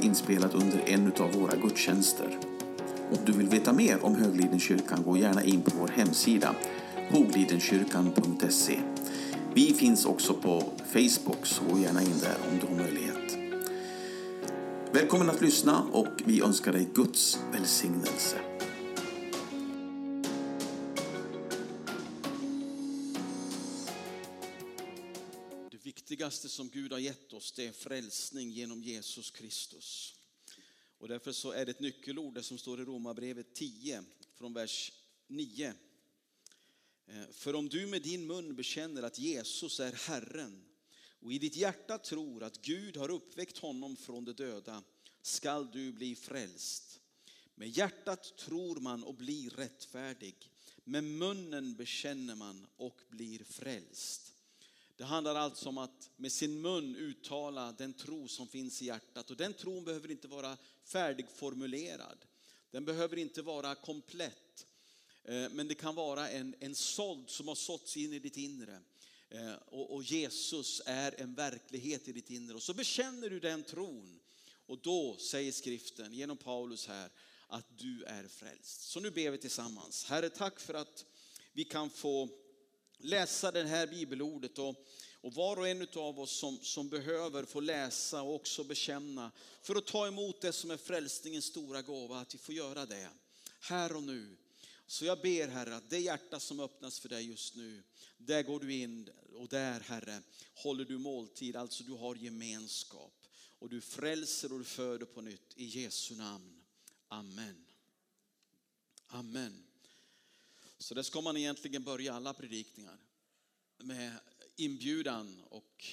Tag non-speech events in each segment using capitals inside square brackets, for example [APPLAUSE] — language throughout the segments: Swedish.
inspelat under en av våra gudstjänster. Om du vill veta mer om Höglidenkyrkan, gå gärna in på vår hemsida hoglidenkyrkan.se. Vi finns också på Facebook, så gå gärna in där om du har möjlighet. Välkommen att lyssna och vi önskar dig Guds välsignelse. Som Gud har gett oss det är frälsning genom Jesus Kristus. Och därför så är det ett nyckelord det som står i Romarbrevet 10 från vers 9. Eh, För om du med din mun bekänner att Jesus är Herren och i ditt hjärta tror att Gud har uppväckt honom från de döda skall du bli frälst. Med hjärtat tror man och blir rättfärdig. Med munnen bekänner man och blir frälst. Det handlar alltså om att med sin mun uttala den tro som finns i hjärtat. Och den tron behöver inte vara färdigformulerad. Den behöver inte vara komplett. Eh, men det kan vara en, en såld som har såtts in i ditt inre. Eh, och, och Jesus är en verklighet i ditt inre. Och så bekänner du den tron. Och då säger skriften genom Paulus här att du är frälst. Så nu ber vi tillsammans. Herre, tack för att vi kan få läsa det här bibelordet och, och var och en av oss som, som behöver få läsa och också bekänna för att ta emot det som är frälsningens stora gåva, att vi får göra det här och nu. Så jag ber Herre att det hjärta som öppnas för dig just nu, där går du in och där Herre håller du måltid, alltså du har gemenskap och du frälser och du föder på nytt i Jesu namn. Amen. Amen. Så där ska man egentligen börja alla predikningar med inbjudan och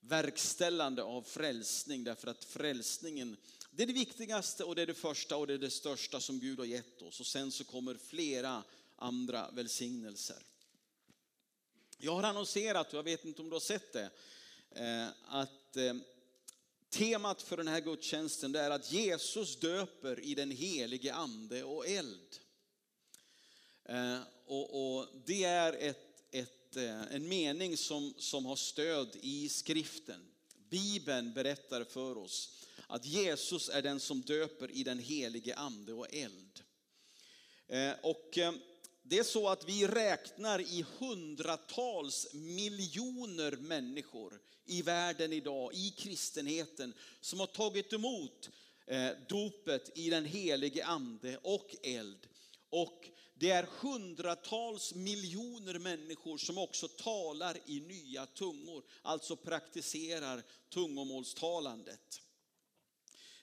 verkställande av frälsning därför att frälsningen det är det viktigaste och det är det första och det är det största som Gud har gett oss och sen så kommer flera andra välsignelser. Jag har annonserat, och jag vet inte om du har sett det, eh, att eh, temat för den här gudstjänsten är att Jesus döper i den helige ande och eld. Eh, och, och det är ett, ett, eh, en mening som, som har stöd i skriften. Bibeln berättar för oss att Jesus är den som döper i den helige ande och eld. Eh, och det är så att vi räknar i hundratals miljoner människor i världen idag, i kristenheten, som har tagit emot dopet i den helige ande och eld. Och det är hundratals miljoner människor som också talar i nya tungor, alltså praktiserar tungomålstalandet.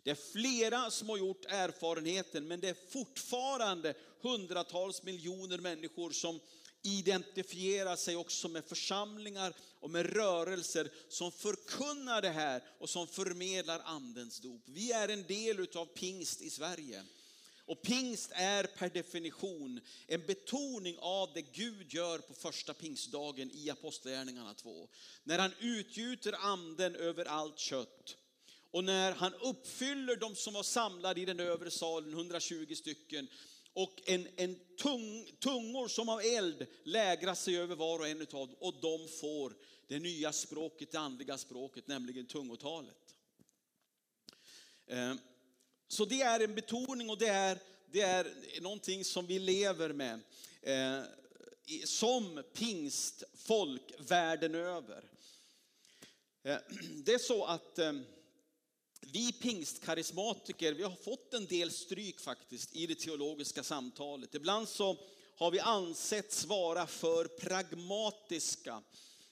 Det är flera som har gjort erfarenheten, men det är fortfarande hundratals miljoner människor som identifierar sig också med församlingar och med rörelser som förkunnar det här och som förmedlar andens dop. Vi är en del av pingst i Sverige. Och pingst är per definition en betoning av det Gud gör på första pingstdagen i Apostlagärningarna 2. När han utgjuter anden över allt kött. Och när han uppfyller de som var samlade i den övre salen, 120 stycken, och en, en tung, tungor som av eld lägrar sig över var och en av dem och de får det nya språket, det andliga språket, nämligen tungotalet. Eh, så det är en betoning och det är, det är någonting som vi lever med eh, som pingstfolk världen över. Eh, [CLEARS THROAT] Det är så att eh, vi pingstkarismatiker, vi har fått en del stryk faktiskt i det teologiska samtalet. Ibland så har vi ansetts vara för pragmatiska.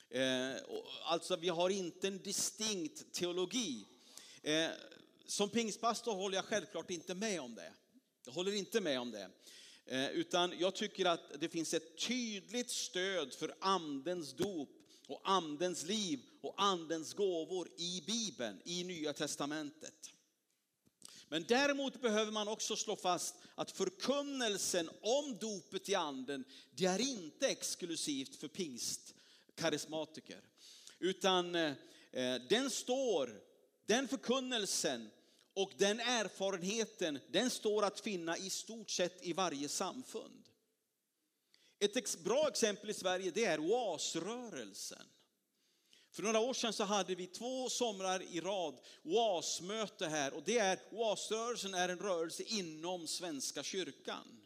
Eh, Alltså vi har inte en distinkt teologi. Eh, som pingstpastor håller jag självklart inte med om det. Jag håller inte med om det. Eh, utan jag tycker att det finns ett tydligt stöd för andens dop och andens liv och andens gåvor i Bibeln, i Nya Testamentet. Men däremot behöver man också slå fast att förkunnelsen om dopet i anden, det är inte exklusivt för pingstkarismatiker. Utan eh, eh, den står, den förkunnelsen och den erfarenheten, den står att finna i stort sett i varje samfund. Ett ex- bra exempel i Sverige det är oasrörelsen. För några år sedan så hade vi två somrar i rad oasmöte här och det är, oasrörelsen är en rörelse inom Svenska kyrkan.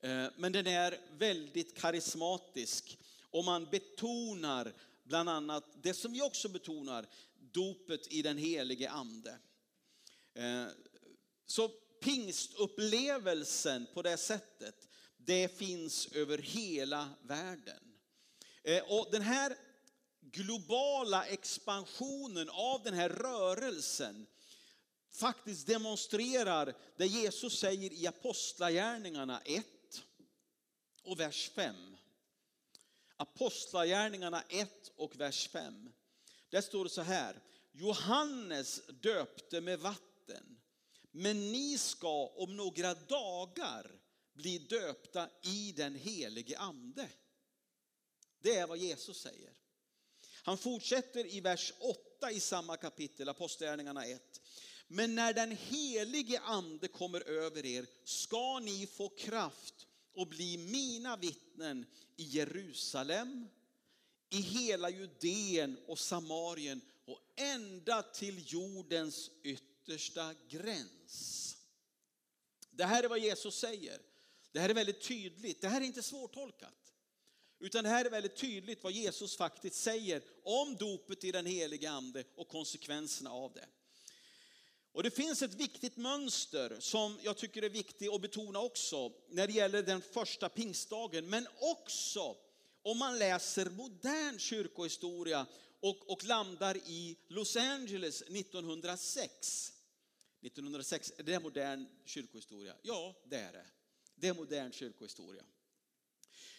Eh, men den är väldigt karismatisk och man betonar bland annat det som vi också betonar, dopet i den helige ande. Eh, så pingstupplevelsen på det sättet, det finns över hela världen. Eh, och den här globala expansionen av den här rörelsen faktiskt demonstrerar det Jesus säger i Apostlagärningarna 1 och vers 5. Apostlagärningarna 1 och vers 5. Där står det så här. Johannes döpte med vatten, men ni ska om några dagar bli döpta i den helige ande. Det är vad Jesus säger. Han fortsätter i vers 8 i samma kapitel, Apostlagärningarna 1. Men när den helige ande kommer över er ska ni få kraft och bli mina vittnen i Jerusalem, i hela Judeen och Samarien och ända till jordens yttersta gräns. Det här är vad Jesus säger. Det här är väldigt tydligt. Det här är inte svårtolkat. Utan det här är väldigt tydligt vad Jesus faktiskt säger om dopet i den helige ande och konsekvenserna av det. Och det finns ett viktigt mönster som jag tycker är viktigt att betona också när det gäller den första pingstdagen, men också om man läser modern kyrkohistoria och, och landar i Los Angeles 1906. 1906, är det modern kyrkohistoria? Ja, det är det. Det är modern kyrkohistoria.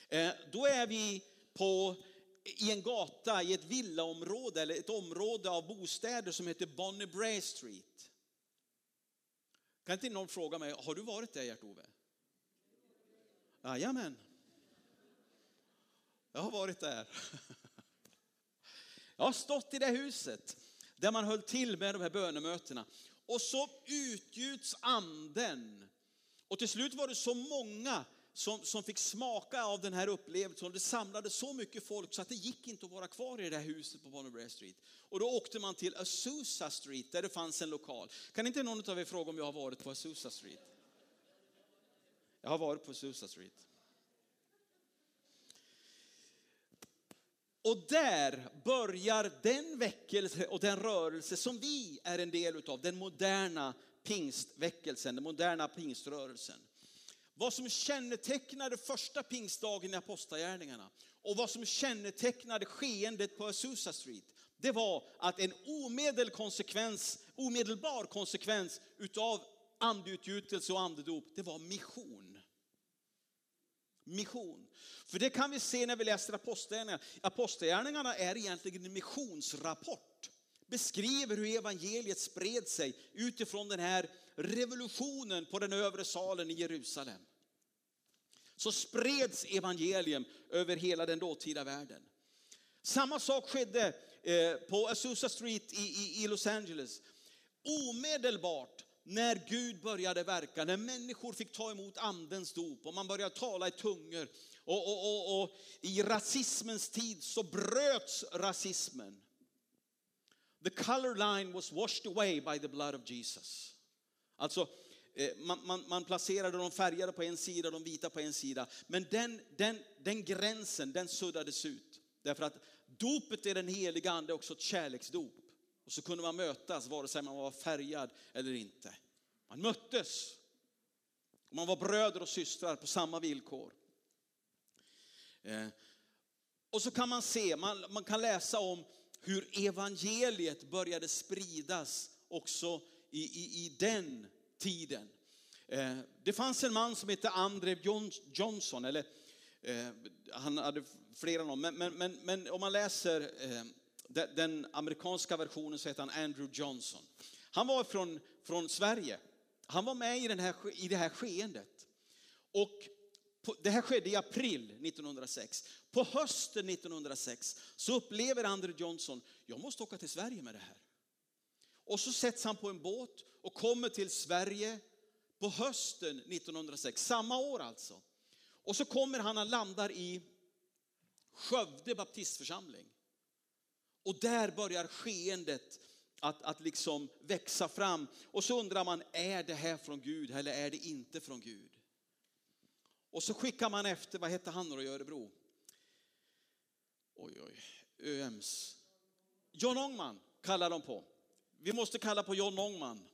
Eh, då är vi på, i en gata i ett villaområde eller ett område av bostäder som heter Bonnie Bray Street. Kan inte någon fråga mig, har du varit där Gert-Ove? Jajamän. Jag har varit där. Jag har stått i det huset där man höll till med de här bönemötena. Och så utgjuts anden. Och till slut var det så många som, som fick smaka av den här upplevelsen. Det samlade så mycket folk så att det gick inte att vara kvar i det här huset på Bonnerbray Street. Och då åkte man till Azusa Street där det fanns en lokal. Kan inte någon av er fråga om jag har varit på Azusa Street? Jag har varit på Azusa Street. Och där börjar den väckelse och den rörelse som vi är en del av, den moderna pingstväckelsen, den moderna pingströrelsen. Vad som kännetecknade första pingstdagen i Apostlagärningarna och vad som kännetecknade skeendet på Azusa Street, det var att en omedel konsekvens, omedelbar konsekvens utav andeutgjutelse och andedop, det var mission. Mission. För det kan vi se när vi läser Apostlagärningarna. Apostlagärningarna är egentligen en missionsrapport. Beskriver hur evangeliet spred sig utifrån den här revolutionen på den övre salen i Jerusalem så spreds evangelium över hela den dåtida världen. Samma sak skedde eh, på Azusa Street i, Los Angeles. Omedelbart när Gud började verka, när människor fick ta emot andens dop och man började tala i tungor. Och, och, och, och i rasismens tid så bröts rasismen. The color line was washed away by the blood of Jesus. Alltså eh, man, man, man, placerade de färgade på en sida, de vita på en sida. Men den, den, den gränsen, den suddades ut. Därför att dopet i den heliga ande är också ett kärleksdop. Och så kunde man mötas vare sig man var färgad eller inte. Man möttes. Och man var bröder och systrar på samma villkor. Eh, och så kan man se, man, man kan läsa om hur evangeliet började spridas också i, i, i den tiden. Eh, det fanns en man som hette Andrew Johnson, eller eh, han hade flera namn, men, men, men, men, om man läser eh, den amerikanska versionen så heter han Andrew Johnson. Han var från, från Sverige. Han var med i, den här, i det här skeendet. Och på, det här skedde i april 1906. På hösten 1906 så upplever Andrew Johnson, jag måste åka till Sverige med det här. Och så sätts han på en båt och kommer till Sverige på hösten 1906, samma år alltså. Och så kommer han och landar i Skövde baptistförsamling. Och där börjar skeendet att, att liksom växa fram. Och så undrar man, är det här från Gud eller är det inte från Gud? Och så skickar man efter, vad hette han då i Örebro? Oj, oj, ÖMs. John Ångman kallar de på. Vi måste kalla på John Ångman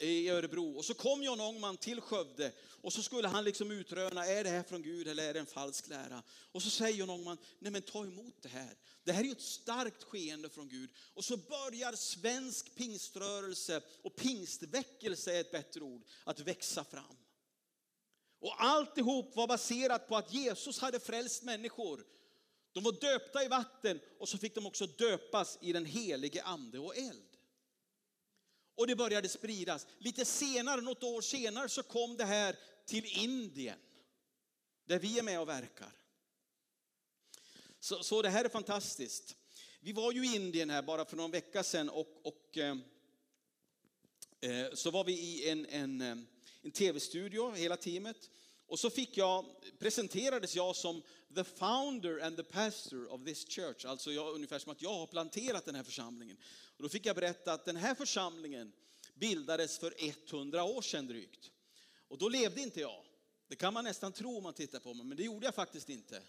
i Örebro. Och så kom John Ångman till Skövde och så skulle han liksom utröna, är det här från Gud eller är det en falsk lära? Och så säger John Ångman, nej men ta emot det här. Det här är ju ett starkt skeende från Gud. Och så börjar svensk pingströrelse och pingstväckelse är ett bättre ord, att växa fram. Och alltihop var baserat på att Jesus hade frälst människor. De var döpta i vatten och så fick de också döpas i den helige ande och eld. Och det började spridas. Lite senare, något år senare, så kom det här till Indien. Där vi är med och verkar. Så, så det här är fantastiskt. Vi var ju i Indien här bara för någon vecka sedan och, och eh, eh så var vi i en, en, eh, en tv-studio, hela teamet. Och så fick jag, presenterades jag som the founder and the pastor of this church. Alltså jag, ungefär som att jag har planterat den här församlingen. Och då fick jag berätta att den här församlingen bildades för 100 år sedan drygt. Och då levde inte jag. Det kan man nästan tro om man tittar på mig, men det gjorde jag faktiskt inte.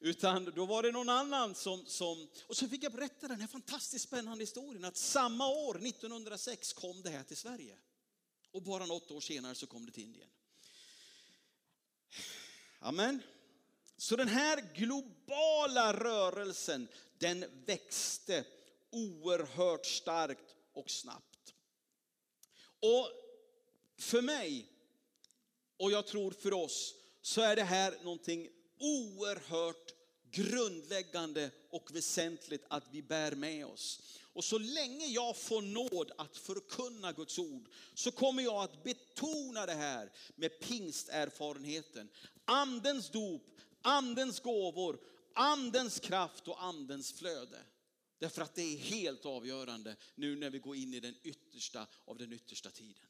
Utan då var det någon annan som, som... Och så fick jag berätta den här fantastiskt spännande historien att samma år, 1906, kom det här till Sverige. Och bara något år senare så kom det till Indien. Amen. Så den här globala rörelsen, den växte oerhört starkt och snabbt. Och för mig, och jag tror för oss, så är det här någonting oerhört grundläggande och väsentligt att vi bär med oss. Och så länge jag får nåd att förkunna Guds ord så kommer jag att betona det här med pingsterfarenheten. Andens dop, andens gåvor, andens kraft och andens flöde. Därför att det är helt avgörande nu när vi går in i den yttersta av den yttersta tiden.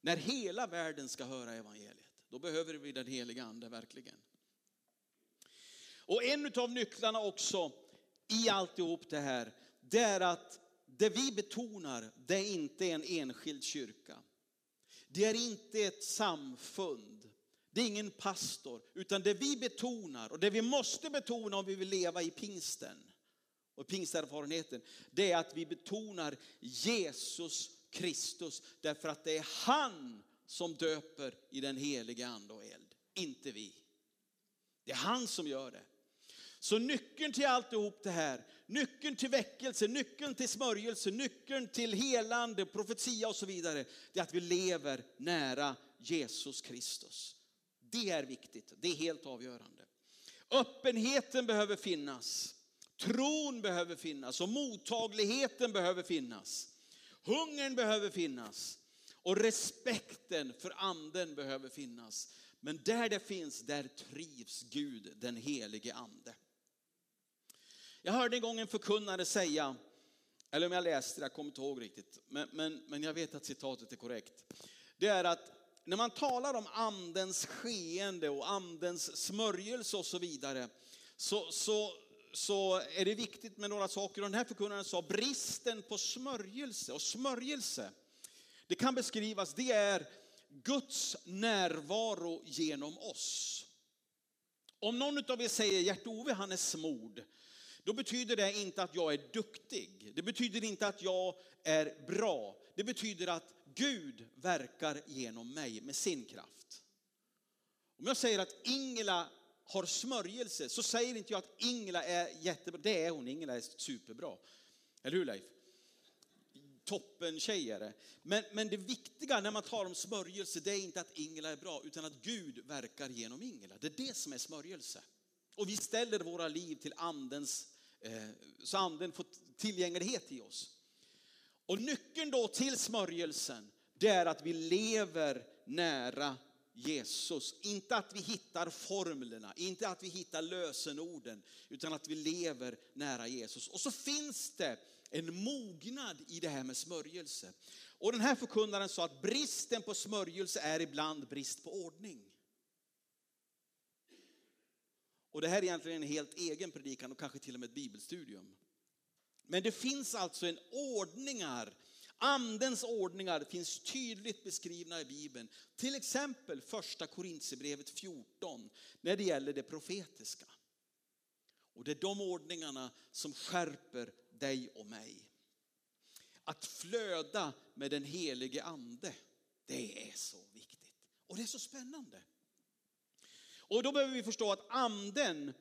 När hela världen ska höra evangeliet, då behöver vi den heliga ande verkligen. Och en av nycklarna också i alltihop det här, det är att det vi betonar, det är inte en enskild kyrka. Det är inte ett samfund. Det är ingen pastor, utan det vi betonar och det vi måste betona om vi vill leva i pingsten och pingsterfarenheten, det är att vi betonar Jesus Kristus därför att det är han som döper i den heliga ande och eld, inte vi. Det är han som gör det. Så nyckeln till alltihop det här, nyckeln till väckelse, nyckeln till smörjelse, nyckeln till helande, profetia och så vidare, det är att vi lever nära Jesus Kristus. Det är viktigt, det är helt avgörande. Öppenheten behöver finnas. Tron behöver finnas och mottagligheten behöver finnas. Hungern behöver finnas och respekten för anden behöver finnas. Men där det finns, där trivs Gud, den helige ande. Jag hörde en gång en förkunnare säga, eller om jag läste det, jag kommer inte ihåg riktigt, men, men, men jag vet att citatet är korrekt. Det är att när man talar om andens skeende och andens smörjelse och så vidare, så, så, så är det viktigt med några saker. Och den här förkunnaren sa bristen på smörjelse och smörjelse. Det kan beskrivas, det är Guds närvaro genom oss. Om någon av er säger Gert-Ove han är smord, då betyder det inte att jag är duktig. Det betyder inte att jag är bra. Det betyder att Gud verkar genom mig med sin kraft. Om jag säger att Ingela har smörjelse så säger inte jag att Ingela är jättebra. Det är hon, Ingela är superbra. Eller hur Leif? Toppen tjej är det. Men, men det viktiga när man talar om smörjelse det är inte att Ingela är bra utan att Gud verkar genom Ingela. Det är det som är smörjelse. Och vi ställer våra liv till andens, Eh, så anden får tillgänglighet i oss. Och nyckeln då till smörjelsen det är att vi lever nära Jesus. Inte att vi hittar formlerna, inte att vi hittar lösenorden, utan att vi lever nära Jesus. Och så finns det en mognad i det här med smörjelse. Och den här förkunnaren sa att bristen på smörjelse är ibland brist på ordning. Och det här är egentligen en helt egen predikan och kanske till och med ett bibelstudium. Men det finns alltså en ordningar, andens ordningar finns tydligt beskrivna i Bibeln. Till exempel första Korintierbrevet 14 när det gäller det profetiska. Och det är de ordningarna som skärper dig och mig. Att flöda med den helige ande, det är så viktigt. Och det är så spännande. Och då behöver vi förstå att anden,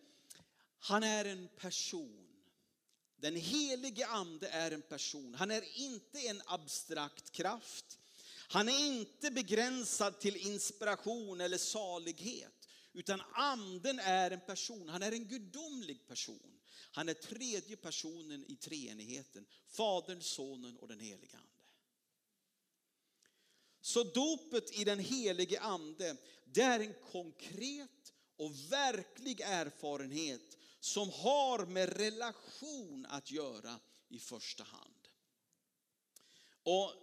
han är en person. Den helige ande är en person. Han är inte en abstrakt kraft. Han är inte begränsad till inspiration eller salighet. Utan anden är en person, han är en gudomlig person. Han är tredje personen i treenigheten, Fadern, Sonen och den helige Ande. Så dopet i den helige Ande, det är en konkret och verklig erfarenhet som har med relation att göra i första hand. Och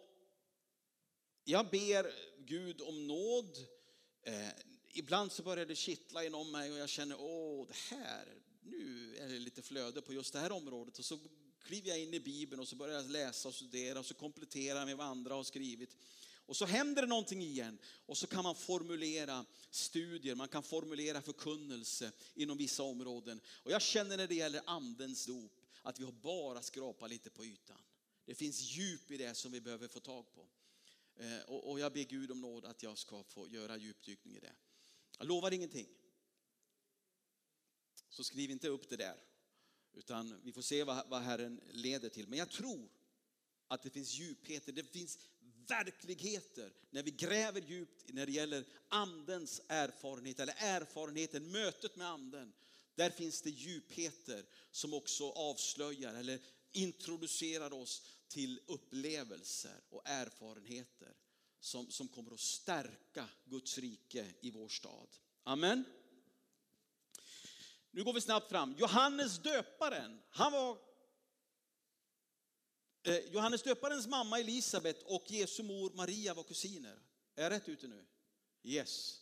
jag ber Gud om nåd. Eh, ibland så börjar det kittla inom mig och jag känner, åh, det här, nu är det lite flöde på just det här området. Och så kliver jag in i Bibeln och så börjar jag läsa och studera och så kompletterar jag med vad andra har skrivit. Och så händer det någonting igen och så kan man formulera studier, man kan formulera förkunnelse inom vissa områden. Och jag känner när det gäller andens dop att vi har bara skrapat lite på ytan. Det finns djup i det som vi behöver få tag på. Eh, och jag ber Gud om nåd att jag ska få göra djupdykning i det. Jag lovar ingenting. Så skriv inte upp det där. Utan vi får se vad, Herren leder till. Men jag tror att det finns djupheter, det finns verkligheter när vi gräver djupt när det gäller andens erfarenhet eller erfarenheten, mötet med anden. Där finns det djupheter som också avslöjar eller introducerar oss till upplevelser och erfarenheter som, som kommer att stärka Guds rike i vår stad. Amen. Nu går vi snabbt fram. Johannes döparen, han var Eh, Johannes döparens mamma Elisabet och Jesu mor Maria var kusiner. Är jag rätt ute nu? Yes.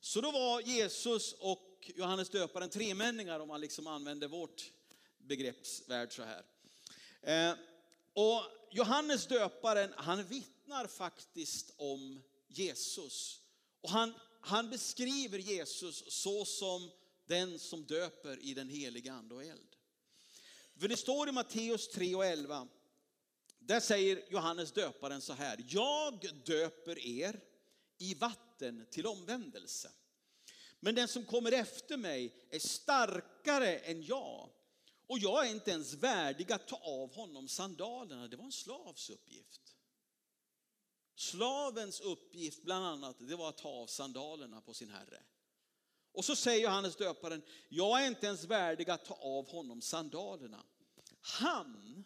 Så då var Jesus och Johannes döparen tremänningar om man liksom använder vårt begreppsvärld så här. Eh, och Johannes döparen, han vittnar faktiskt om Jesus. Och han, han beskriver Jesus så som den som döper i den heliga ande och eld. För det står i Matteus 3 och 11, där säger Johannes döparen så här, jag döper er i vatten till omvändelse. Men den som kommer efter mig är starkare än jag och jag är inte ens värdig att ta av honom sandalerna. Det var en slavs uppgift. Slavens uppgift bland annat, det var att ta av sandalerna på sin herre. Och så säger Johannes döparen, jag är inte ens värdig att ta av honom sandalerna. Han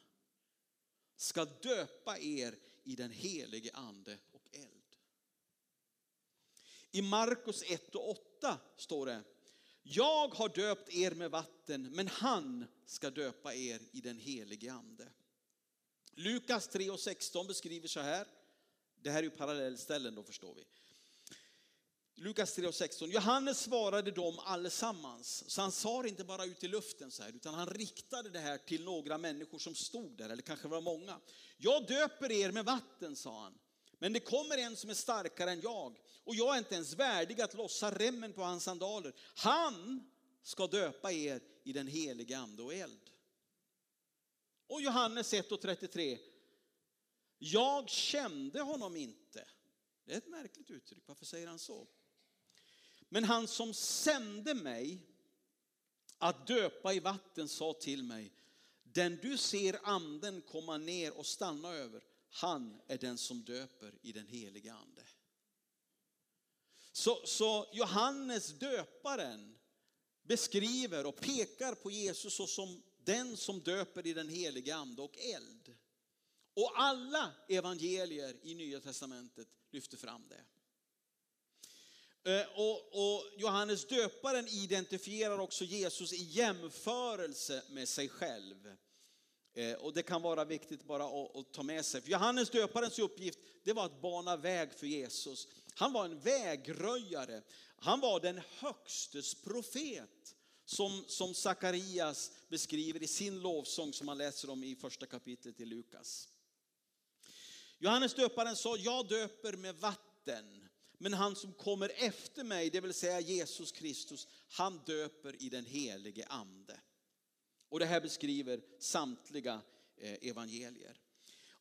ska döpa er i den helige ande och eld. I Markus 1 och 8 står det, jag har döpt er med vatten, men han ska döpa er i den helige ande. Lukas 3 och 16 beskriver så här, det här är ju parallellställen då förstår vi. Lukas 3 och 16. Johannes svarade dem allesammans. Så han sa det inte bara ut i luften så här, utan han riktade det här till några människor som stod där, eller kanske var många. Jag döper er med vatten, sa han. Men det kommer en som är starkare än jag och jag är inte ens värdig att lossa remmen på hans sandaler. Han ska döpa er i den heliga ande och eld. Och Johannes 1 och 33. Jag kände honom inte. Det är ett märkligt uttryck, varför säger han så? Men han som sände mig att döpa i vatten sa till mig, den du ser anden komma ner och stanna över, han är den som döper i den heliga ande. Så, så Johannes döparen beskriver och pekar på Jesus som den som döper i den heliga ande och eld. Och alla evangelier i Nya Testamentet lyfter fram det. Eh, och, och, Johannes döparen identifierar också Jesus i jämförelse med sig själv. Eh, och det kan vara viktigt bara att, att ta med sig. För Johannes döparens uppgift det var att bana väg för Jesus. Han var en vägröjare. Han var den högstes profet Som, som Sakarias beskriver i sin lovsång som man läser om i första kapitlet i Lukas. Johannes döparen sa, jag döper med vatten, men han som kommer efter mig, det vill säga Jesus Kristus, han döper i den helige ande. Och det här beskriver samtliga eh, evangelier.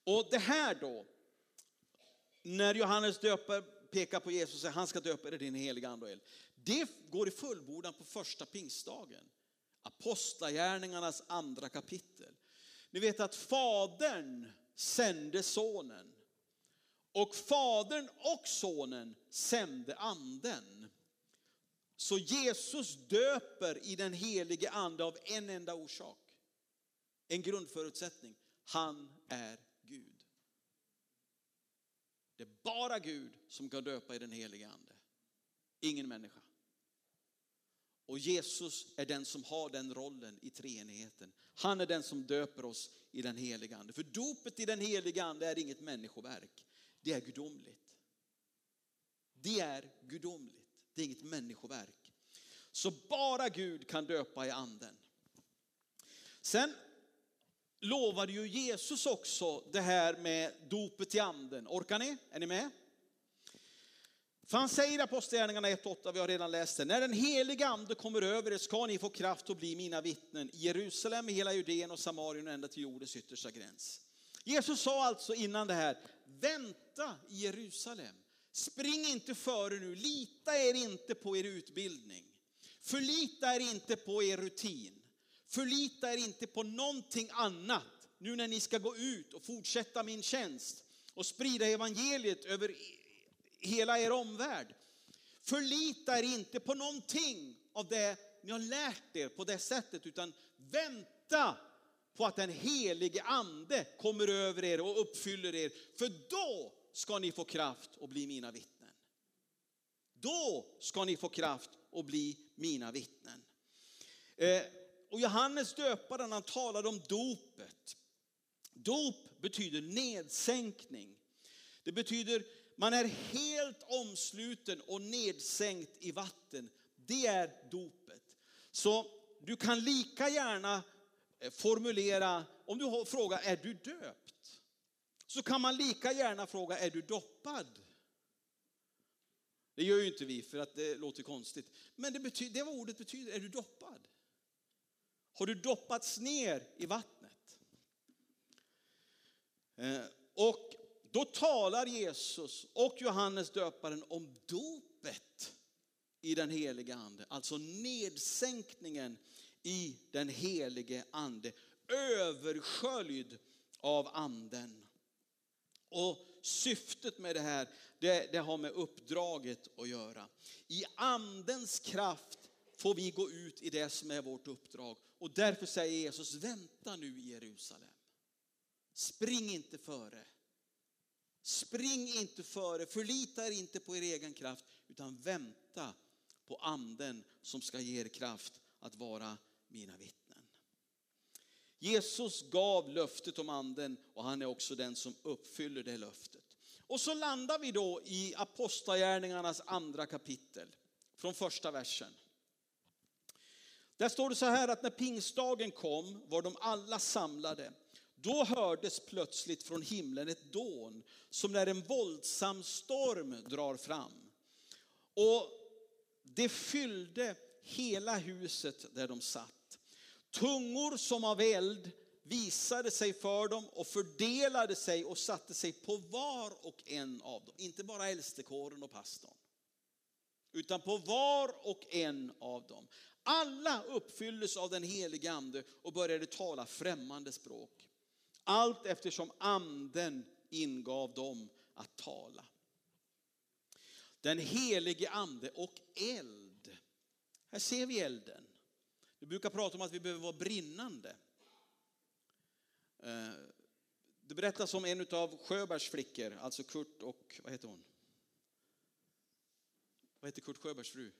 Och det här då, när Johannes döper, pekar på Jesus och säger han ska döpa dig i din heliga ande och eld. Det går i fullbordan på första pingstdagen. Apostlagärningarnas andra kapitel. Ni vet att fadern sände sonen. Och fadern och sonen sände anden. Så Jesus döper i den helige ande av en enda orsak. En grundförutsättning. Han är Gud. Det är bara Gud som kan döpa i den helige ande. Ingen människa. Och Jesus är den som har den rollen i treenigheten. Han är den som döper oss i den heliga ande. För dopet i den heliga ande är inget människoverk. Det är gudomligt. Det är gudomligt. Det är inget människoverk. Så bara Gud kan döpa i anden. Sen lovade ju Jesus också det här med dopet i anden. Orkar ni? Är ni med? För han säger i Apostlagärningarna 1.8, vi har redan läst det, när den heliga ande kommer över er ska ni få kraft att bli mina vittnen i Jerusalem, i hela Judeen och Samarien och ända till jordens yttersta gräns. Jesus sa alltså innan det här, vänta i Jerusalem. Spring inte före nu, lita er inte på er utbildning. Förlita er inte på er rutin. Förlita er inte på någonting annat nu när ni ska gå ut och fortsätta min tjänst och sprida evangeliet över hela er omvärld. Förlita er inte på någonting av det ni har lärt er på det sättet, utan vänta på att den helige ande kommer över er och uppfyller er. För då ska ni få kraft att bli mina vittnen. Då ska ni få kraft att bli mina vittnen. Eh, och Johannes döparen han talade om dopet. Dop betyder nedsänkning. Det betyder man är helt omsluten och nedsänkt i vatten. Det är dopet. Så du kan lika gärna Eh, formulera, om du frågar är du döpt? Så kan man lika gärna fråga är du doppad? Det gör ju inte vi för att det låter konstigt. Men det, betyder, det vad ordet betyder, är du doppad? Har du doppats ner i vattnet? Eh, och då talar Jesus och Johannes döparen om dopet i den helige ande. Alltså nedsänkningen i den helige ande. Översköljd av anden. Och syftet med det här, det, det har med uppdraget att göra. I andens kraft får vi gå ut i det som är vårt uppdrag. Och därför säger Jesus, vänta nu i Jerusalem. Spring inte före. Spring inte före, förlita er inte på er egen kraft, utan vänta på anden som ska ge er kraft att vara mina vittnen. Jesus gav löftet om anden och han är också den som uppfyller det löftet. Och så landar vi då i Apostlagärningarnas andra kapitel, från första versen. Där står det så här att när pingstdagen kom var de alla samlade. Då hördes plötsligt från himlen ett dån som när en våldsam storm drar fram. Och det fyllde hela huset där de satt. Tungor som av eld visade sig för dem och fördelade sig och satte sig på var och en av dem. Inte bara äldstekåren och pastorn. Utan på var och en av dem. Alla uppfylldes av den helige ande och började tala främmande språk. Allt eftersom anden ingav dem att tala. Den helige ande och eld. Här ser vi elden. Vi brukar prata om att vi behöver vara brinnande. Eh, det berättas om en av Sjöbergs flickor, alltså Kurt och, vad heter hon? Vad heter Kurt Sjöbergs fru?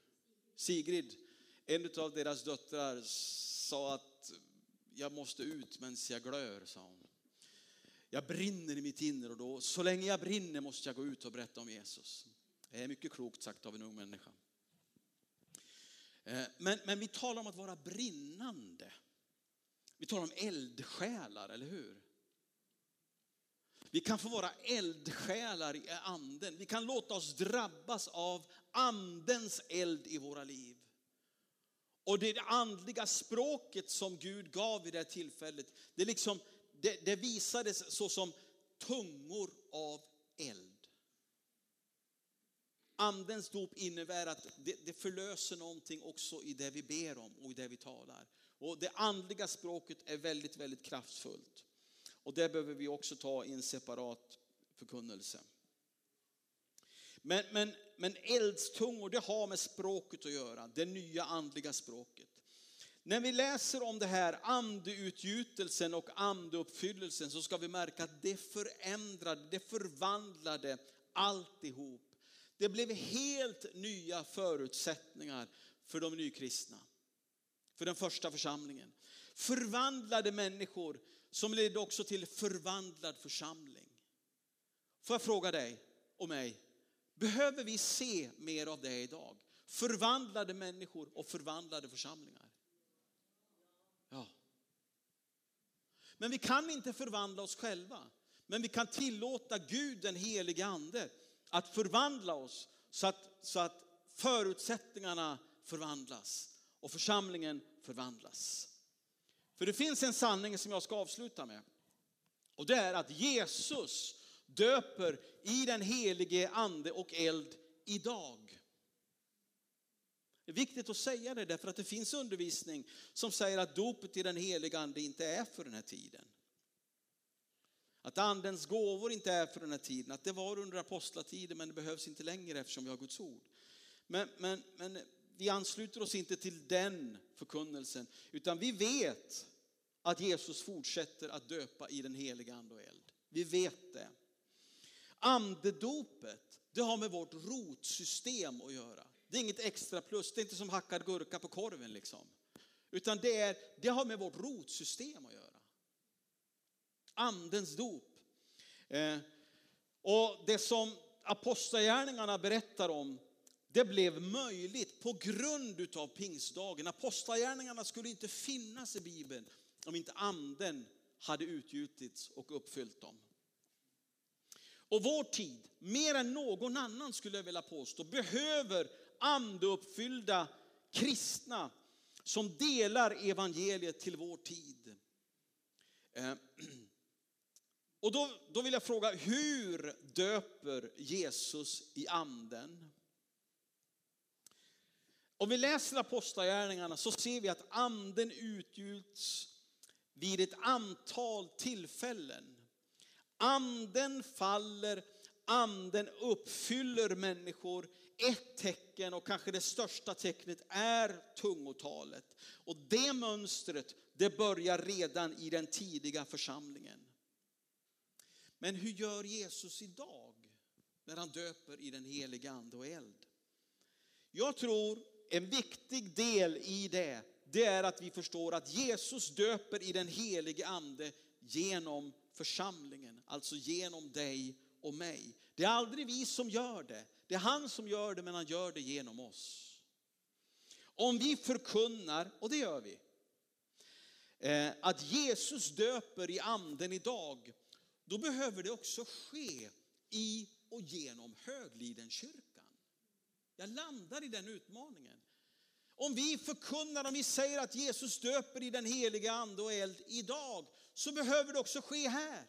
Sigrid. En av deras döttrar sa att jag måste ut medan jag glör, sa hon. Jag brinner i mitt inre och då, så länge jag brinner måste jag gå ut och berätta om Jesus. Det är mycket klokt sagt av en ung människa. Eh, men, men vi talar om att vara brinnande. Vi talar om eldsjälar, eller hur? Vi kan få vara eldsjälar i anden. Vi kan låta oss drabbas av andens eld i våra liv. Och det andliga språket som Gud gav vid det tillfället, det, liksom, det, det visades såsom tungor av eld. Andens dop innebär att det, det förlöser någonting också i det vi ber om och i det vi talar. Och det andliga språket är väldigt, väldigt kraftfullt. Och det behöver vi också ta i en separat förkunnelse. Men, men, men eldstungor, det har med språket att göra, det nya andliga språket. När vi läser om det här andeutgjutelsen och andeuppfyllelsen så ska vi märka att det förändrade, det förvandlade alltihop. Det blev helt nya förutsättningar för de nykristna, för den första församlingen. Förvandlade människor som ledde också till förvandlad församling. Får jag fråga dig och mig, behöver vi se mer av det idag? Förvandlade människor och förvandlade församlingar. Ja. Men vi kan inte förvandla oss själva. Men vi kan tillåta Gud, den helige ande, att förvandla oss så att, så att förutsättningarna förvandlas och församlingen förvandlas. För det finns en sanning som jag ska avsluta med. Och det är att Jesus döper i den helige ande och eld idag. Det är viktigt att säga det därför att det finns undervisning som säger att dopet i den helige ande inte är för den här tiden. Att andens gåvor inte är för den här tiden, att det var under apostlatiden men det behövs inte längre eftersom vi har Guds ord. Men, men, men vi ansluter oss inte till den förkunnelsen utan vi vet att Jesus fortsätter att döpa i den heliga ande och eld. Vi vet det. Andedopet, det har med vårt rotsystem att göra. Det är inget extra plus, det är inte som hackad gurka på korven liksom. Utan det, är, det har med vårt rotsystem att göra. Andens dop. Eh, och det som apostlagärningarna berättar om, det blev möjligt på grund av pingstdagen. Apostlagärningarna skulle inte finnas i Bibeln om inte anden hade utgjutits och uppfyllt dem. Och vår tid, mer än någon annan skulle jag vilja påstå, behöver andeuppfyllda kristna som delar evangeliet till vår tid. Eh, och då, då vill jag fråga, hur döper Jesus i anden? Om vi läser apostlagärningarna så ser vi att anden utgjuts vid ett antal tillfällen. Anden faller, anden uppfyller människor. Ett tecken och kanske det största tecknet är tungotalet. Och det mönstret, det börjar redan i den tidiga församlingen. Men hur gör Jesus idag när han döper i den heliga ande och eld? Jag tror en viktig del i det det är att vi förstår att Jesus döper i den helige ande genom församlingen, alltså genom dig och mig. Det är aldrig vi som gör det. Det är han som gör det, men han gör det genom oss. Om vi förkunnar, och det gör vi, eh, att Jesus döper i anden idag, då behöver det också ske i och genom Höglidenkyrkan. Jag landar i den utmaningen. Om vi förkunnar, om vi säger att Jesus döper i den heliga ande och eld idag, så behöver det också ske här.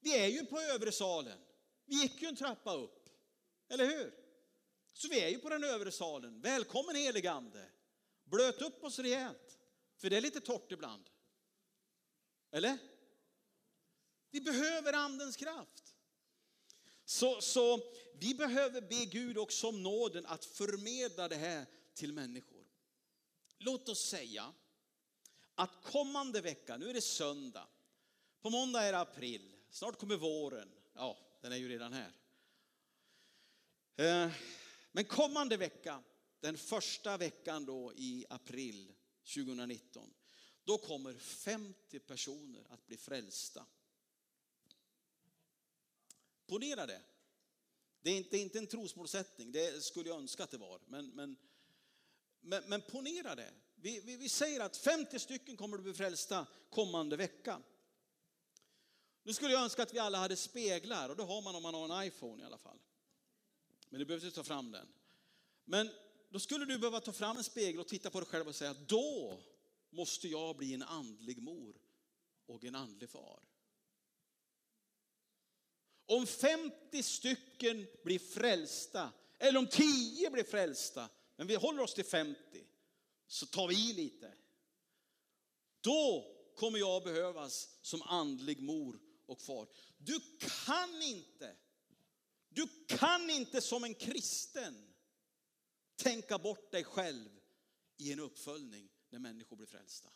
Vi är ju på övre salen. Vi gick ju en trappa upp, eller hur? Så vi är ju på den övre salen. Välkommen helige ande. Blöt upp oss rejält, för det är lite torrt ibland. Eller? Vi behöver andens kraft. Så, så vi behöver be Gud också om nåden att förmedla det här till människor. Låt oss säga att kommande vecka, nu är det söndag, på måndag är det april, snart kommer våren. Ja, den är ju redan här. Eh, men kommande vecka, den första veckan då i april 2019, då kommer 50 personer att bli frälsta. Ponera det. Det är inte, inte en trosmålsättning, det skulle jag önska att det var. Men, men Men, men ponera det. Vi, vi, vi säger att 50 stycken kommer att bli frälsta kommande vecka. Nu skulle jag önska att vi alla hade speglar och det har man om man har en iPhone i alla fall. Men du behöver inte ta fram den. Men då skulle du behöva ta fram en spegel och titta på dig själv och säga då måste jag bli en andlig mor och en andlig far. Om 50 stycken blir frälsta, eller om 10 blir frälsta, men vi håller oss till 50, så tar vi i lite. Då kommer jag behövas som andlig mor och far. Du kan inte, du kan inte som en kristen tänka bort dig själv i en uppföljning när människor blir frälsta.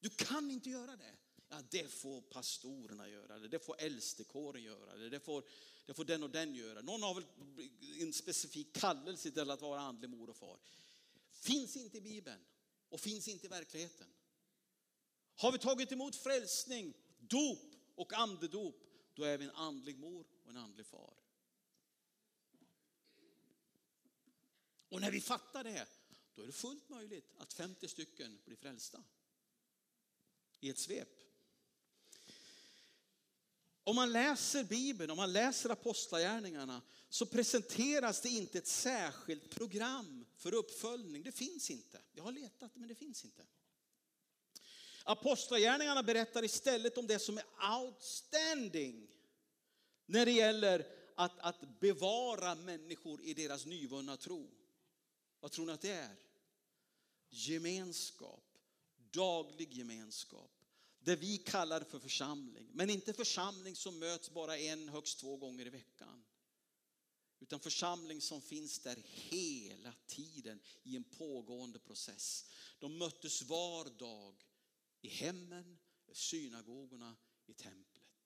Du kan inte göra det. Ja, det får pastorerna göra, det får äldstekåren göra, det får, det får den och den göra. Någon har väl en specifik kallelse till att vara andlig mor och far. Finns inte i Bibeln och finns inte i verkligheten. Har vi tagit emot frälsning, dop och andedop, då är vi en andlig mor och en andlig far. Och när vi fattar det, då är det fullt möjligt att 50 stycken blir frälsta. I ett svep. Om man läser Bibeln, om man läser Apostlagärningarna, så presenteras det inte ett särskilt program för uppföljning. Det finns inte. Jag har letat, men det finns inte. Apostlagärningarna berättar istället om det som är outstanding när det gäller att, att bevara människor i deras nyvunna tro. Vad tror ni att det är? Gemenskap, daglig gemenskap. Det vi kallar för församling, men inte församling som möts bara en, högst två gånger i veckan. Utan församling som finns där hela tiden i en pågående process. De möttes var dag i hemmen, i synagogorna, i templet.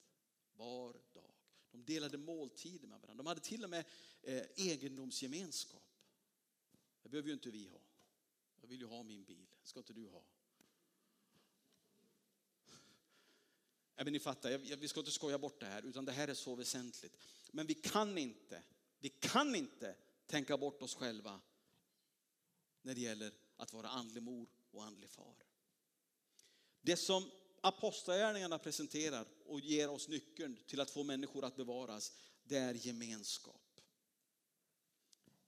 Var dag. De delade måltider med varandra. De hade till och med eh, egendomsgemenskap. Det behöver ju inte vi ha. Jag vill ju ha min bil, ska inte du ha? Ja, men ni fattar, vi ska inte skoja bort det här, utan det här är så väsentligt. Men vi kan inte, vi kan inte tänka bort oss själva när det gäller att vara andlig mor och andlig far. Det som apostlagärningarna presenterar och ger oss nyckeln till att få människor att bevaras, det är gemenskap.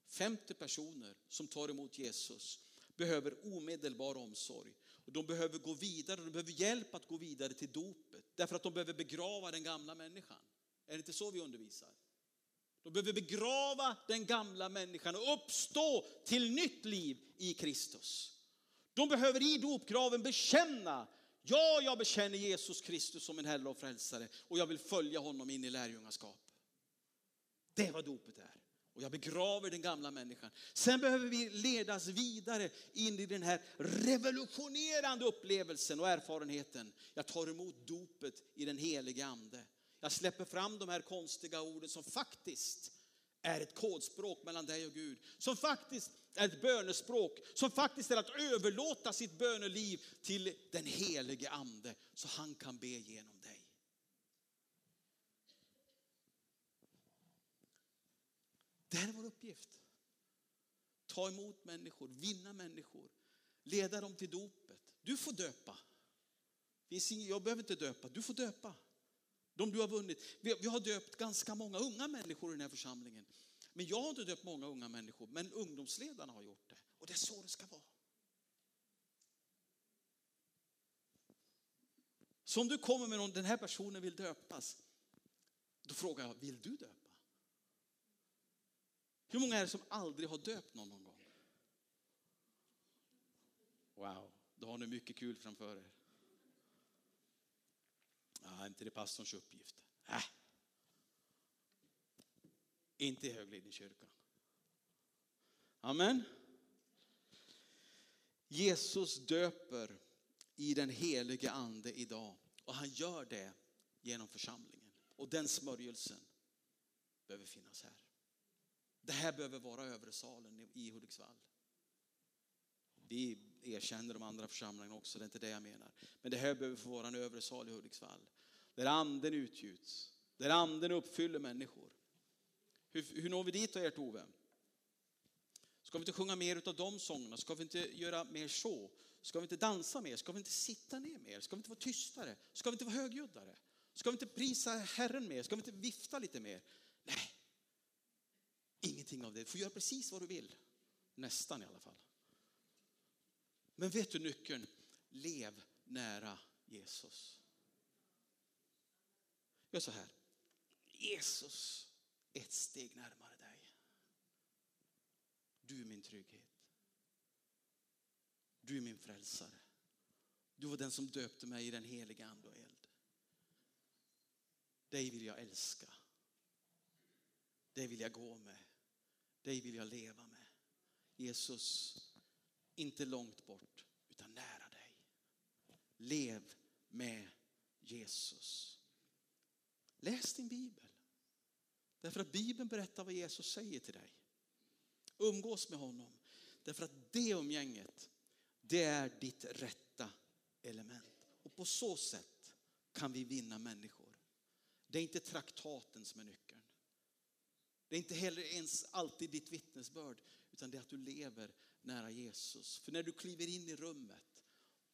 50 personer som tar emot Jesus behöver omedelbar omsorg. Och de behöver gå vidare, de behöver hjälp att gå vidare till dopet. Därför att de behöver begrava den gamla människan. Är det inte så vi undervisar? De behöver begrava den gamla människan och uppstå till nytt liv i Kristus. De behöver i dopgraven bekänna, ja, jag bekänner Jesus Kristus som en Herre och Frälsare och jag vill följa honom in i lärjungaskap. Det är vad dopet är. Och jag begraver den gamla människan. Sen behöver vi ledas vidare in i den här revolutionerande upplevelsen och erfarenheten. Jag tar emot dopet i den helige ande. Jag släpper fram de här konstiga orden som faktiskt är ett kodspråk mellan dig och Gud. Som faktiskt är ett bönespråk. Som faktiskt är att överlåta sitt böneliv till den helige ande. Så han kan be genom dig. Det här är vår uppgift. Ta emot människor, vinna människor, leda dem till dopet. Du får döpa. Jag behöver inte döpa, du får döpa. De du har vunnit. Vi har döpt ganska många unga människor i den här församlingen. Men jag har inte döpt många unga människor, men ungdomsledarna har gjort det. Och det är så det ska vara. Så om du kommer med någon, den här personen vill döpas, då frågar jag, vill du döpa? Hur många är det som aldrig har döpt någon någon gång? Wow, då har ni mycket kul framför er. Ah, inte det pastorns uppgift. Äh. Inte i högledningskyrkan. Amen. Jesus döper i den helige ande idag och han gör det genom församlingen. Och den smörjelsen behöver finnas här. Det här behöver vara övre salen i Hudiksvall. Vi erkänner de andra församlingarna också, det är inte det jag menar. Men det här behöver få vara en övre sal i Hudiksvall. Där anden utgjuts, där anden uppfyller människor. Hur, hur når vi dit då, ert Ove? Ska vi inte sjunga mer av de sångerna? Ska vi inte göra mer så? Ska vi inte dansa mer? Ska vi inte sitta ner mer? Ska vi inte vara tystare? Ska vi inte vara högljuddare? Ska vi inte prisa Herren mer? Ska vi inte vifta lite mer? Nej, ingenting av det. Du får göra precis vad du vill. Nästan i alla fall. Men vet du nyckeln? Lev nära Jesus. Gör så här. Jesus, ett steg närmare dig. Du är min trygghet. Du är min frälsare. Du var den som döpte mig i den heliga ande och eld. Dig vill jag älska. Dig vill jag gå med. Dig vill jag leva med. Jesus, inte långt bort utan nära dig. Lev med Jesus. Läs din bibel. Därför att Bibeln berättar vad Jesus säger till dig. Umgås med honom. Därför att det umgänget, det är ditt rätta element. Och på så sätt kan vi vinna människor. Det är inte traktaten som är nyckeln. Det är inte heller ens alltid ditt vittnesbörd, utan det är att du lever nära Jesus. För när du kliver in i rummet,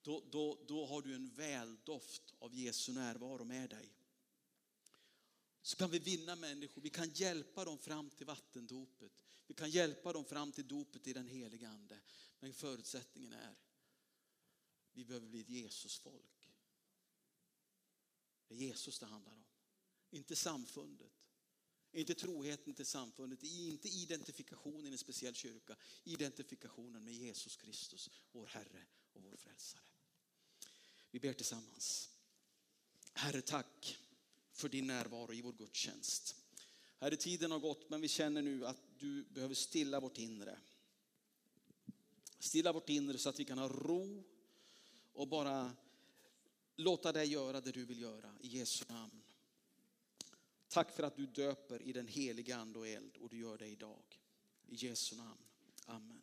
då, då, då har du en väldoft av Jesu närvaro med dig. Så kan vi vinna människor, vi kan hjälpa dem fram till vattendopet. Vi kan hjälpa dem fram till dopet i den heliga ande. Men förutsättningen är, vi behöver bli ett Jesusfolk. Det är Jesus det handlar om. Inte samfundet. Inte troheten till samfundet, inte identifikationen i en speciell kyrka. Identifikationen med Jesus Kristus, vår Herre och vår Frälsare. Vi ber tillsammans. Herre, tack för din närvaro i vår gudstjänst. Herre, tiden har gått, men vi känner nu att du behöver stilla vårt inre. Stilla vårt inre så att vi kan ha ro och bara låta dig göra det du vill göra i Jesu namn. Tack för att du döper i den heliga ande och eld och du gör det idag. I Jesu namn. Amen.